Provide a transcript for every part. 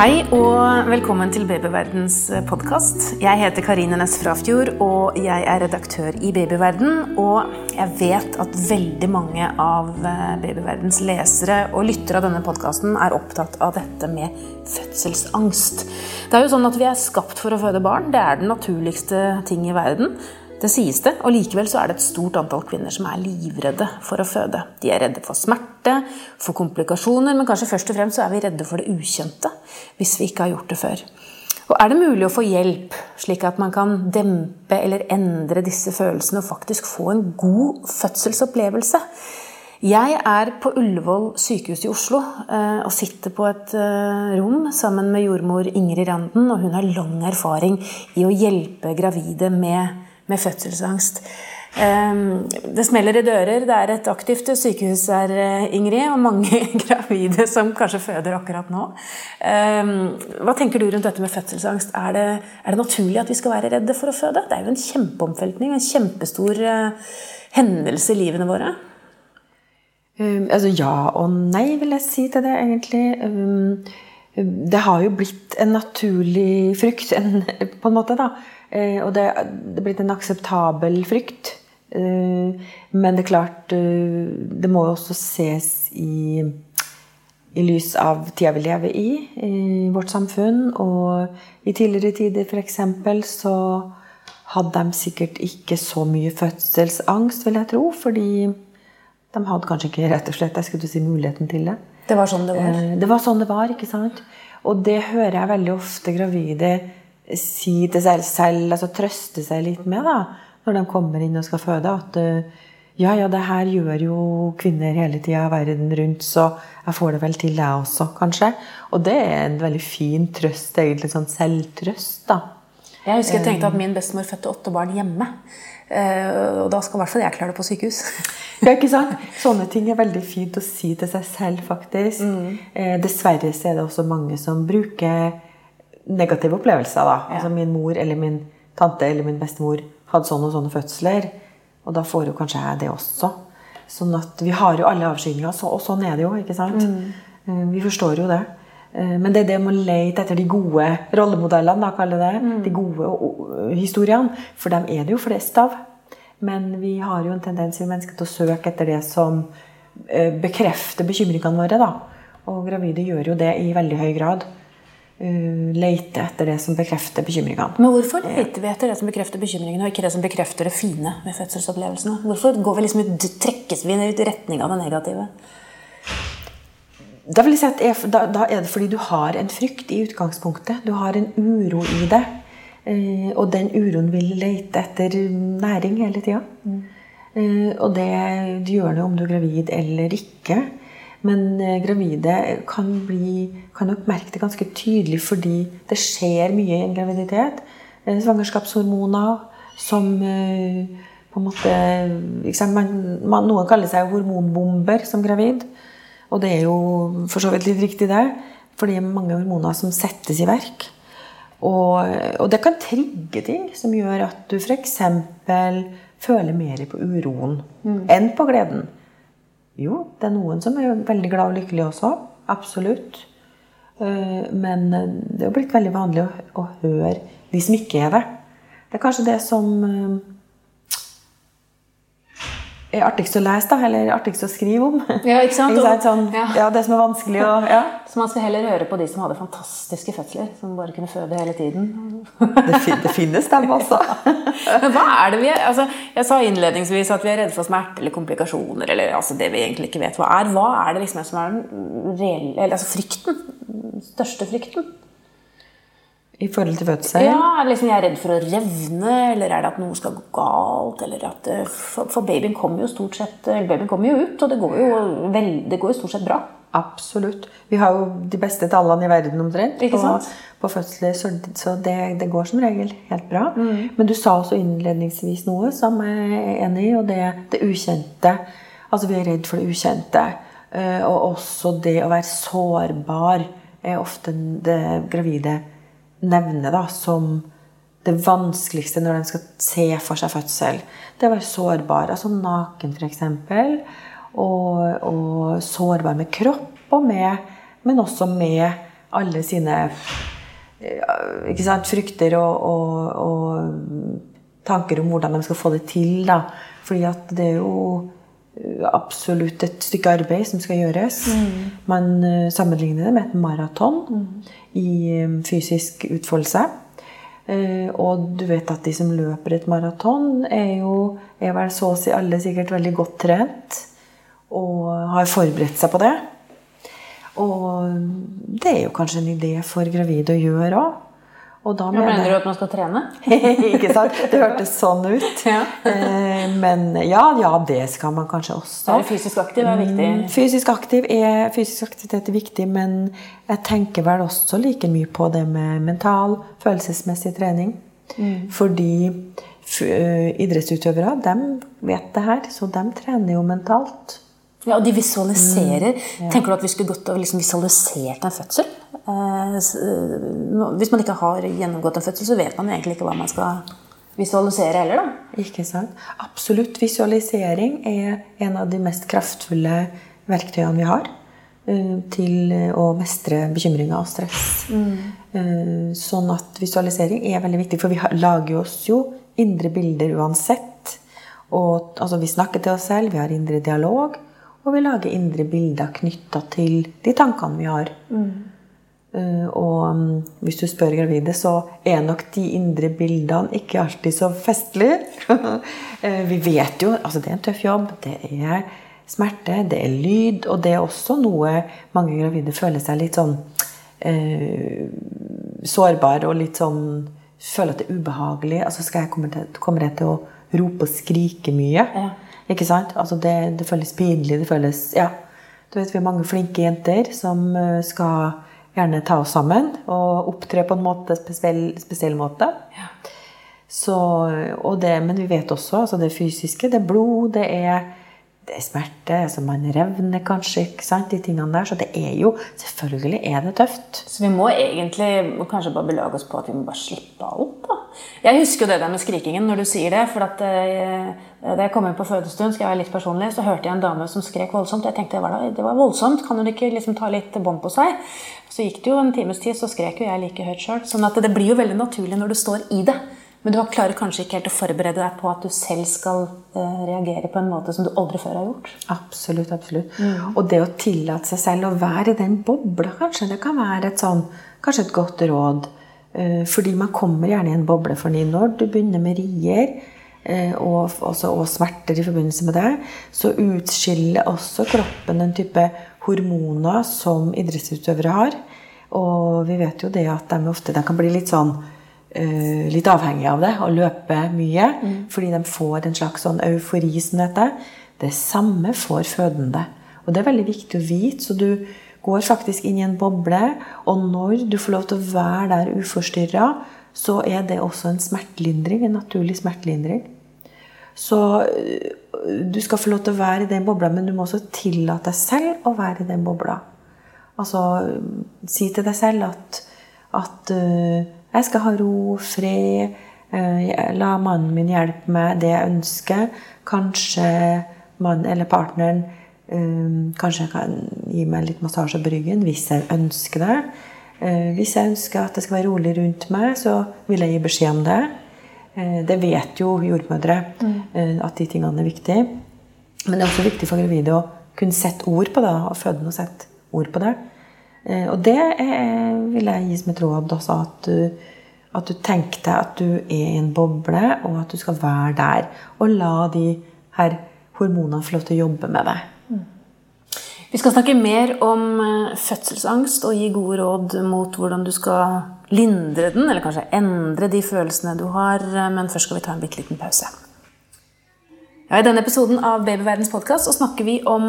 Hei og velkommen til Babyverdens podkast. Jeg heter Karine Næss Frafjord, og jeg er redaktør i Babyverden. Og jeg vet at veldig mange av Babyverdens lesere og lyttere av denne podkasten er opptatt av dette med fødselsangst. Det er jo sånn at vi er skapt for å føde barn. Det er den naturligste ting i verden. Det sies det, og likevel så er det et stort antall kvinner som er livredde for å føde. De er redde for smerte, for komplikasjoner, men kanskje først og fremst så er vi redde for det ukjente hvis vi ikke har gjort det før. Og Er det mulig å få hjelp, slik at man kan dempe eller endre disse følelsene og faktisk få en god fødselsopplevelse? Jeg er på Ullevål sykehus i Oslo eh, og sitter på et eh, rom sammen med jordmor Ingrid Randen, og hun har lang erfaring i å hjelpe gravide med med fødselsangst. Ehm, det smeller i dører. Det er et aktivt sykehus her, eh, Ingrid, og mange gravide som kanskje føder akkurat nå. Ehm, hva tenker du rundt dette med fødselsangst? Er det, er det naturlig at vi skal være redde for å føde? Det er jo en kjempeomfeltning, en kjempestor eh, hendelse i livene våre. Um, altså ja og nei, vil jeg si til det, egentlig. Um, det har jo blitt en naturlig frykt, en, på en måte, da. Eh, og det er blitt en akseptabel frykt. Eh, men det er klart eh, Det må jo også ses i, i lys av tida vi lever i, i vårt samfunn. Og i tidligere tider, f.eks., så hadde de sikkert ikke så mye fødselsangst, vil jeg tro. Fordi de hadde kanskje ikke rett og slett jeg skulle si, muligheten til det. Det var sånn det var? Det var sånn det var, ikke sant? Og det hører jeg veldig ofte gravide si til seg selv, altså trøste seg litt med da, når de kommer inn og skal føde, at eh, ja, ja, det her gjør jo kvinner hele tida verden rundt, så jeg får det vel til, jeg også, kanskje. Og det er en veldig fin trøst, egentlig sånn selvtrøst, da. Jeg husker jeg tenkte at min bestemor fødte åtte barn hjemme. Eh, og da skal i hvert fall jeg klare det på sykehus. ja, ikke sant? Sånne ting er veldig fint å si til seg selv, faktisk. Mm. Eh, dessverre så er det også mange som bruker negative opplevelser. da. Ja. Altså Min mor eller min tante eller min bestemor hadde sånne og sånne fødsler. Og da får jo kanskje jeg det også. Sånn at vi har jo alle avskygninger, og sånn er det jo. ikke sant? Mm. Eh, vi forstår jo det. Eh, men det er det med å lete etter de gode rollemodellene, da, kaller det. Mm. De gode historiene. For dem er det jo flest av. Men vi har jo en tendens i mennesket til å søke etter det som eh, bekrefter bekymringene våre. da. Og gravide gjør jo det i veldig høy grad. Eh, lete etter det som bekrefter bekymringene. Men hvorfor leter vi etter det som bekrefter bekymringene, og ikke det som bekrefter det fine ved fødselsopplevelsene? Hvorfor går vi liksom ut, trekkes vi ut i retning av det negative? Da, vil jeg si at da, da er det fordi du har en frykt i utgangspunktet. Du har en uro i det. Eh, og den uroen vil lete etter næring hele tida. Mm. Eh, og det, det gjør det om du er gravid eller ikke. Men eh, gravide kan, bli, kan nok merke det ganske tydelig fordi det skjer mye i en graviditet. Eh, svangerskapshormoner som eh, på en måte man, man, Noen kaller seg hormonbomber som gravid. Og det er jo for så vidt litt riktig, det. For det er mange hormoner som settes i verk. Og, og det kan trigge ting som gjør at du f.eks. føler mer på uroen mm. enn på gleden. Jo, det er noen som er veldig glad og lykkelig også. Absolutt. Eh, men det er jo blitt veldig vanlig å, å høre de som ikke er det. Det er kanskje det som eh, er artigst å lese, da, eller artigst å skrive om. Ja, ikke sant? ikke sant? Sånn, ja. ja. Det som er vanskelig å ja. Så man skal heller høre på de som hadde fantastiske fødsler, som bare kunne føde hele tiden. det, fin det finnes dem også. Men hva er det vi er altså, Jeg sa innledningsvis at vi er redde for smerte eller komplikasjoner, eller altså det vi egentlig ikke vet hva er. Hva er det liksom som er den reelle Eller altså frykten? Den største frykten? I forhold til fødsel? Ja, liksom Jeg er redd for å revne, eller er det at noe skal gå galt? eller at, eh, For, for babyen kommer jo stort sett eh, babyen kommer jo ut, og det går jo, vel, det går jo stort sett bra. Absolutt. Vi har jo de beste tallene i verden omtrent på, på, fødsler, så, så det, det, går som regel helt bra. Mm. Men du sa også innledningsvis noe som jeg er enig i, og det det ukjente. Altså vi er redd for det ukjente. Eh, og også det å være sårbar er ofte det gravide nevner da, som det vanskeligste når de skal se for seg fødsel. Det å være sårbar. Altså naken, f.eks. Og, og sårbar med kropp, og med, men også med alle sine eh, ikke sant, frykter og, og, og tanker om hvordan de skal få det til. Da. Fordi at det er jo absolutt et stykke arbeid som skal gjøres. Mm. Man uh, sammenligner det med et maraton mm. i um, fysisk utfoldelse. Og du vet at de som løper et maraton, er jo er vel så å si alle sikkert veldig godt trent og har forberedt seg på det. Og det er jo kanskje en idé for gravide å gjøre òg. Og da mener, mener du at man skal trene? ikke sant? Det hørtes sånn ut. Ja. Eh, men ja, ja, det skal man kanskje også. Er fysisk aktiv er viktig? Mm, fysisk, aktiv er, fysisk aktivitet er viktig, men jeg tenker vel også like mye på det med mental, følelsesmessig trening. Mm. Fordi eh, idrettsutøvere, de vet det her, så de trener jo mentalt. Ja, Og de visualiserer. Mm. Tenker du at vi skulle gått og liksom visualisert en fødsel? Eh, eh hvis man ikke har gjennomgått en fødsel, så vet man egentlig ikke hva man skal visualisere heller. da. Ikke sant. Absolutt. Visualisering er en av de mest kraftfulle verktøyene vi har uh, til å mestre bekymringer og stress. Mm. Sånn at visualisering er veldig viktig, for vi lager oss jo indre bilder uansett. Og, altså, vi snakker til oss selv, vi har indre dialog. Og vi lager indre bilder knytta til de tankene vi har. Mm. Uh, og um, hvis du spør gravide, så er nok de indre bildene ikke alltid så festlige. uh, vi vet jo altså det er en tøff jobb. Det er smerte, det er lyd, og det er også noe mange gravide føler seg litt sånn eh, sårbar og litt sånn Føler at det er ubehagelig. Altså skal jeg komme, til, kommer jeg til å rope og skrike mye? Ja. Ikke sant? Altså det, det, føles pinlig. Det føles Ja. Du vet, vi er mange flinke jenter som eh, skal gjerne ta oss sammen og opptre på en måte, spesiell, spesiell måte. Ja. Så, det, men vi vet også altså det fysiske. Det er blod, det er smerte, altså man revner kanskje. ikke sant, de tingene der, Så det er jo Selvfølgelig er det tøft. Så vi må egentlig kanskje bare belage oss på at vi må bare slippe alt, da. Jeg husker jo det der med skrikingen når du sier det. for at eh, Da jeg kom inn på fødestund, skal jeg være litt personlig, så hørte jeg en dame som skrek voldsomt. Jeg tenkte det var, det var voldsomt, kan hun ikke liksom ta litt bånd på seg? Så gikk det jo en times tid, så skrek jo jeg like høyt sjøl. Sånn at det blir jo veldig naturlig når du står i det. Men du klarer kanskje ikke helt å forberede deg på at du selv skal uh, reagere på en måte som du aldri før har gjort? Absolutt. absolutt. Mm. Og det å tillate seg selv å være i den bobla, kanskje, det kan være et, sånn, kanskje et godt råd. Uh, fordi man kommer gjerne i en boble. for fordi når du begynner med rier uh, og, også, og, smerter i forbindelse med det, så utskiller også kroppen en type hormoner som idrettsutøvere har. Og vi vet jo det at de ofte de kan bli litt sånn litt avhengig av det og løpe mye. Mm. Fordi de får en slags sånn eufori som dette. Det samme får fødende. Og det er veldig viktig å vite. Så du går faktisk inn i en boble, og når du får lov til å være der uforstyrra, så er det også en smertelindring. En naturlig smertelindring. Så øh, du skal få lov til å være i den bobla, men du må også tillate deg selv å være i den bobla. Altså si til deg selv at, at uh, jeg skal ha ro, fred. Eh, la mannen min hjelpe meg det jeg ønsker. Kanskje mannen eller partneren um, kanskje kan gi meg litt massasje på ryggen hvis jeg ønsker det. Uh, hvis jeg ønsker at det skal være rolig rundt meg, så vil jeg gi beskjed om det. Det vet jo jordmødre, mm. at de tingene er viktige. Men det er også viktig for gravide å kunne sette ord på det. og fødende å sette ord på det. Eh, og det er, vil jeg gi som et råd Altså at du, at du tenker at du er i en boble, og at du skal være der. Og la de her hormonene få lov til å jobbe med deg. Mm. Vi skal snakke mer om eh, fødselsangst og gi gode råd mot hvordan du skal lindre den, eller kanskje endre de følelsene du har. Eh, men først skal vi ta en bitte liten pause. Ja, I denne episoden av Babyverdens podkast snakker vi om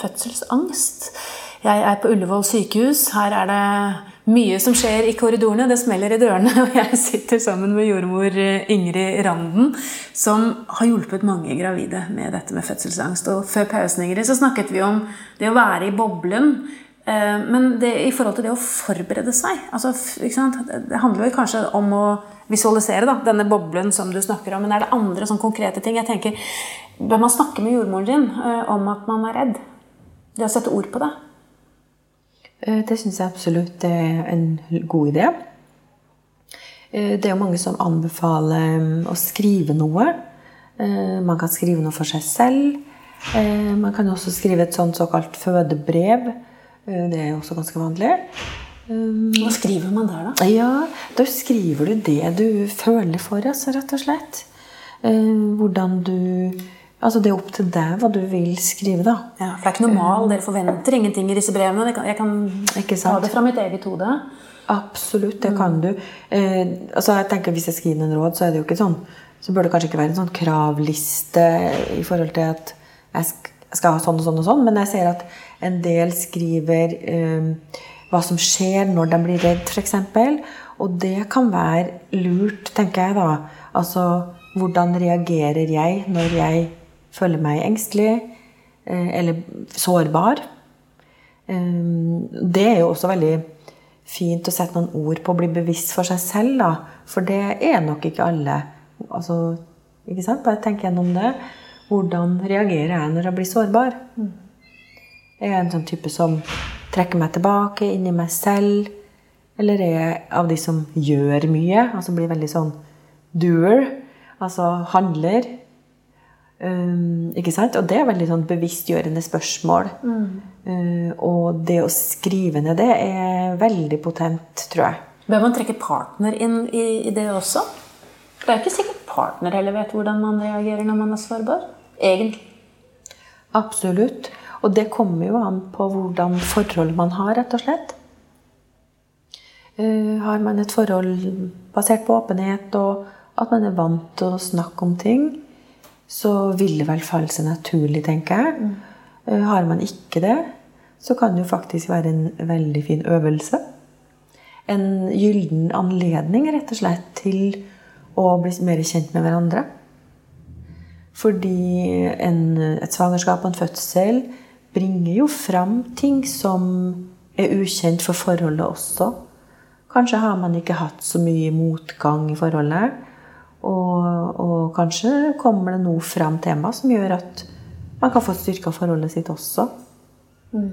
fødselsangst. Jeg er på Ullevål sykehus. Her er det mye som skjer i korridorene. Det smeller i dørene. Og jeg sitter sammen med jordmor eh, Ingrid Randen, som har hjulpet mange gravide med dette med fødselsangst. Og før pausen Ingrid, så snakket vi om det å være i boblen. Eh, men det, i forhold til det å forberede seg altså, Det handler jo kanskje om å visualisere da, denne boblen som du snakker om. Men er det andre sånn konkrete ting? Jeg tenker, Bør man snakke med jordmoren din eh, om at man er redd? Det å sette ord på det? Eh, det syns jeg absolutt er en god idé. Eh, det er jo mange som anbefaler mm, å skrive noe. Eh, man kan skrive noe for seg selv. Man kan også skrive et sånt såkalt fødebrev. Det er jo også ganske vanlig. Hva skriver man der, da? Ja, Da skriver du det du føler for, altså, rett og slett. Hvordan du Altså Det er opp til deg hva du vil skrive, da. Ja, for det er ikke normal, Dere forventer ingenting i disse brevene. Jeg kan ta det fra mitt eget hode. Absolutt, det kan du. Eh, altså jeg tenker Hvis jeg skriver en råd, så er det jo ikke sånn Så bør det kanskje ikke være en sånn kravliste i forhold til at jeg skal ha sånn og sånn og sånn, men jeg ser at en del skriver eh, hva som skjer når de blir redd, f.eks. Og det kan være lurt, tenker jeg da. Altså hvordan reagerer jeg når jeg føler meg engstelig eh, eller sårbar. Eh, det er jo også veldig fint å sette noen ord på å bli bevisst for seg selv, da. For det er nok ikke alle. Altså, ikke sant? Bare tenk gjennom det. Hvordan reagerer jeg når jeg blir sårbar? Er jeg en sånn type som trekker meg tilbake inn i meg selv? Eller er jeg av de som gjør mye? Altså blir veldig sånn doer? Altså handler? Um, ikke sant? Og det er veldig sånn bevisstgjørende spørsmål. Mm. Uh, og det å skrive ned det er veldig potent, tror jeg. Bør man trekke partner inn i, i det også? Det er ikke sikkert partner heller vet hvordan man reagerer når man er sårbar. Egentlig. Absolutt. Og det kommer jo an på hvordan forhold man har, rett og slett. Uh, har man et forhold basert på åpenhet, og at man er vant til å snakke om ting, så vil det vel falle seg naturlig, tenker jeg. Mm. Eh, har man ikke det, så kan det jo faktisk være en veldig fin øvelse. En gyllen anledning, rett og slett, til å bli mer kjent med hverandre. Fordi en, et svangerskap og en fødsel bringer jo fram ting som er ukjent for forholdet også. Kanskje har man ikke hatt så mye motgang i forholdet. Og, og, kanskje kommer det noe fram tema som gjør at man kan få styrka forholdet sitt også. Mm.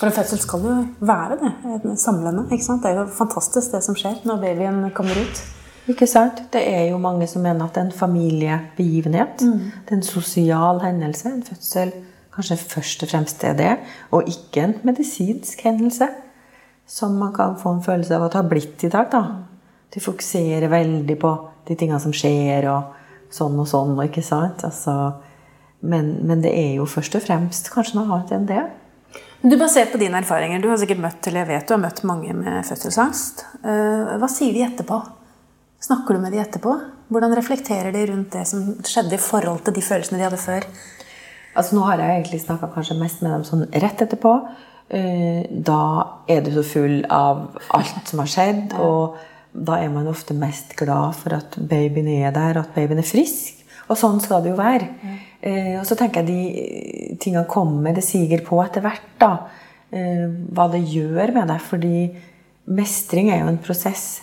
For en fødsel skal jo være det. Samlende. ikke sant? Det er jo fantastisk det som skjer når babyen kommer ut. Ikke sant? Det er jo mange som mener at en familiebegivenhet. Mm. Det er en sosial hendelse. En fødsel kanskje først og fremst er det, og ikke en medisinsk hendelse. Som man kan få en følelse av at det har blitt i dag. da. De fokuserer veldig på de tingene som skjer, og sånn og sånn, og ikke sant? Altså, men, men, det er jo først og fremst kanskje noe annet enn det. Du Basert på dine erfaringer, du har sikkert møtt eller jeg vet du har møtt mange med fødselsangst. Eh, hva sier de etterpå? Snakker du med de etterpå? Hvordan reflekterer de rundt det som skjedde i forhold til de følelsene de hadde før? Altså Nå har jeg egentlig snakka kanskje mest med dem sånn rett etterpå. Eh, da er du så full av alt som har skjedd. og da er man ofte mest glad for at babyen er der, at babyen er frisk. Og sånn skal det jo være. Mm. Eh, og så tenker jeg de tingene kommer, det siger på etter hvert. da, eh, Hva det gjør med deg. Fordi mestring er jo en prosess.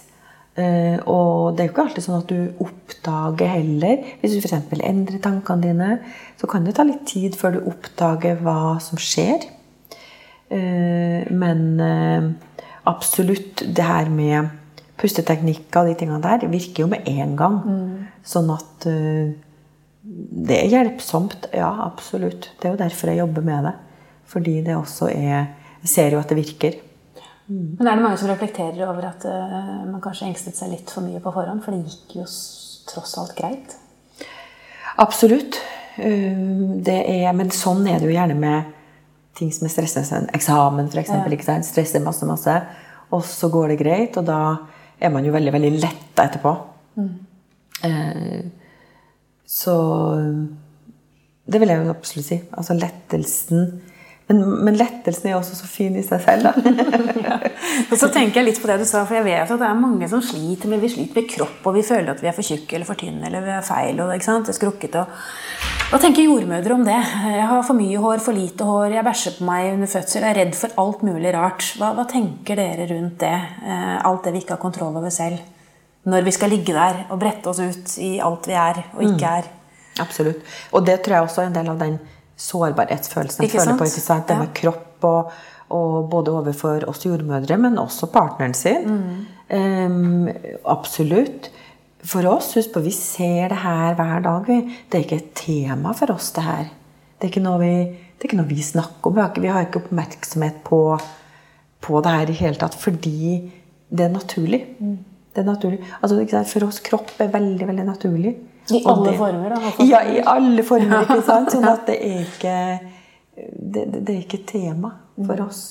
Eh, og det er jo ikke alltid sånn at du oppdager heller. Hvis du f.eks. endrer tankene dine, så kan det ta litt tid før du oppdager hva som skjer. Eh, men eh, absolutt det her med pusteteknikker og de tingene der virker jo med en gang. Mm. Sånn at uh, det er hjelpsomt. Ja, absolutt. Det er jo derfor jeg jobber med det. Fordi det også er Jeg ser jo at det virker. Mm. Men er det mange som reflekterer over at uh, man kanskje engstet seg litt for mye på forhånd? For det gikk jo tross alt greit? Absolutt. Uh, det er, men sånn er det jo gjerne med ting som er stressende. Eksamen, f.eks. Ja. Stresser masse, masse. Og så går det greit, og da er man jo veldig, veldig letta etterpå. Mm. Eh, så Det vil jeg jo absolutt si. Altså lettelsen men, men, lettelsen er også så fin i seg selv, da. ja. Og så tenker jeg litt på det du sa, for jeg vet at det er mange som sliter med Vi sliter med kropp, og vi føler at vi er for tjukke eller for tynne eller vi er feil. og ikke sant? Det skrukket, og Hva tenker jordmødre om det? Jeg har for mye hår, for lite hår, jeg bæsjer på meg under fødsel, jeg er redd for alt mulig rart. Hva, hva tenker dere rundt det? Eh, alt det vi ikke har kontroll over selv. Når vi skal ligge der og brette oss ut i alt vi er og ikke mm. er. Absolutt. Og det tror jeg også er en del av den sårbarhetsfølelsen jeg føler på. ikke sant? Det med kropp og og både overfor oss jordmødre, men også partneren sin. Um, absolutt. For oss, husk på, vi ser det her hver dag. Det er ikke et tema for oss, det her. Det er ikke noe vi, det ikke noe vi snakker om. Vi har ikke, vi har ikke oppmerksomhet på, på det her i hele tatt, fordi det er naturlig. Det er naturlig. Altså, for oss kropp er veldig, veldig naturlig. I alle det, former, da? Ja, i alle former. ikke sant? Sånn at det er ikke det, det, er ikke tema for oss.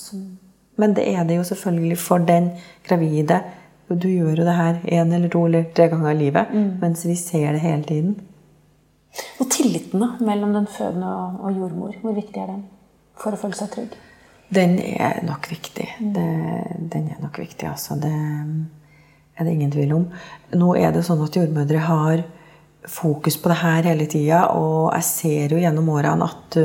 Men det er det jo selvfølgelig for den gravide. Du gjør jo det her én eller to eller tre ganger i livet, mm. mens vi ser det hele tiden. Og tilliten da, mellom den fødende og jordmor, hvor viktig er den for å føle seg trygg? Den er nok viktig. Mm. Det, den er nok viktig, altså. Det er det ingen tvil om. Nå er det sånn at jordmødre har fokus på det her hele tida, og jeg ser jo gjennom årene at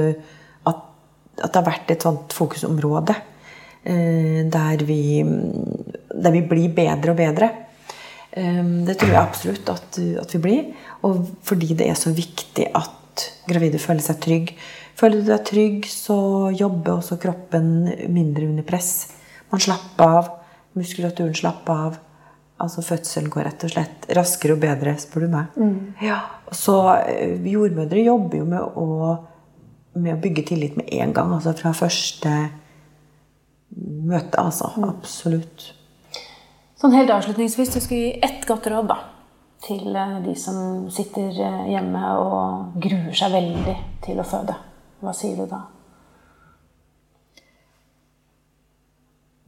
at det har vært et sånt fokusområde eh, der vi, der vi blir bedre og bedre. Eh, det tror jeg absolutt at, at, vi blir. Og fordi det er så viktig at gravide føler seg trygg. Føler du deg trygg, så jobber også kroppen mindre under press. Man slapper av. Muskulaturen slapper av. Altså Fødselen går rett og slett raskere og bedre, spør du meg. Mm. Ja. Så eh, jordmødre jobber jo med å med å bygge tillit med en gang. Altså fra første møte, altså. Mm. Absolutt. Sånn helt avslutningsvis, du skal gi ett godt råd da, til eh, de som sitter eh, hjemme og gruer seg veldig til å føde. Hva sier du da?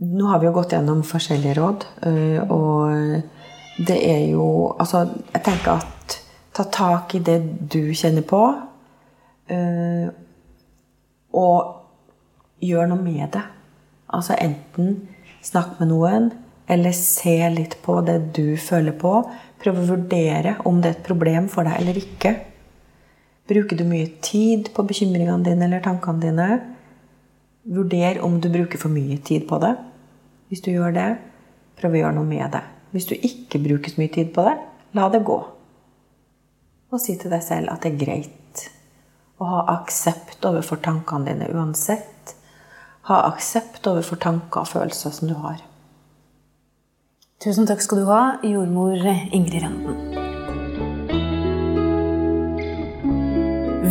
Nå har vi jo gått gjennom forskjellige råd, eh, og det er jo Altså, jeg tenker at ta tak i det du kjenner på og gjør noe med det. Altså enten snakk med noen, eller se litt på det du føler på. Prøv å vurdere om det er et problem for deg eller ikke. Bruker du mye tid på bekymringene dine eller tankene dine? Vurder om du bruker for mye tid på det. Hvis du gjør det, prøv å gjøre noe med det. Hvis du ikke bruker så mye tid på det, la det gå. Og si til deg selv at det er greit å ha aksept overfor tankene dine uansett. Ha aksept overfor tanker og følelser som du har. Tusen takk skal du ha, jordmor Ingrid Randen.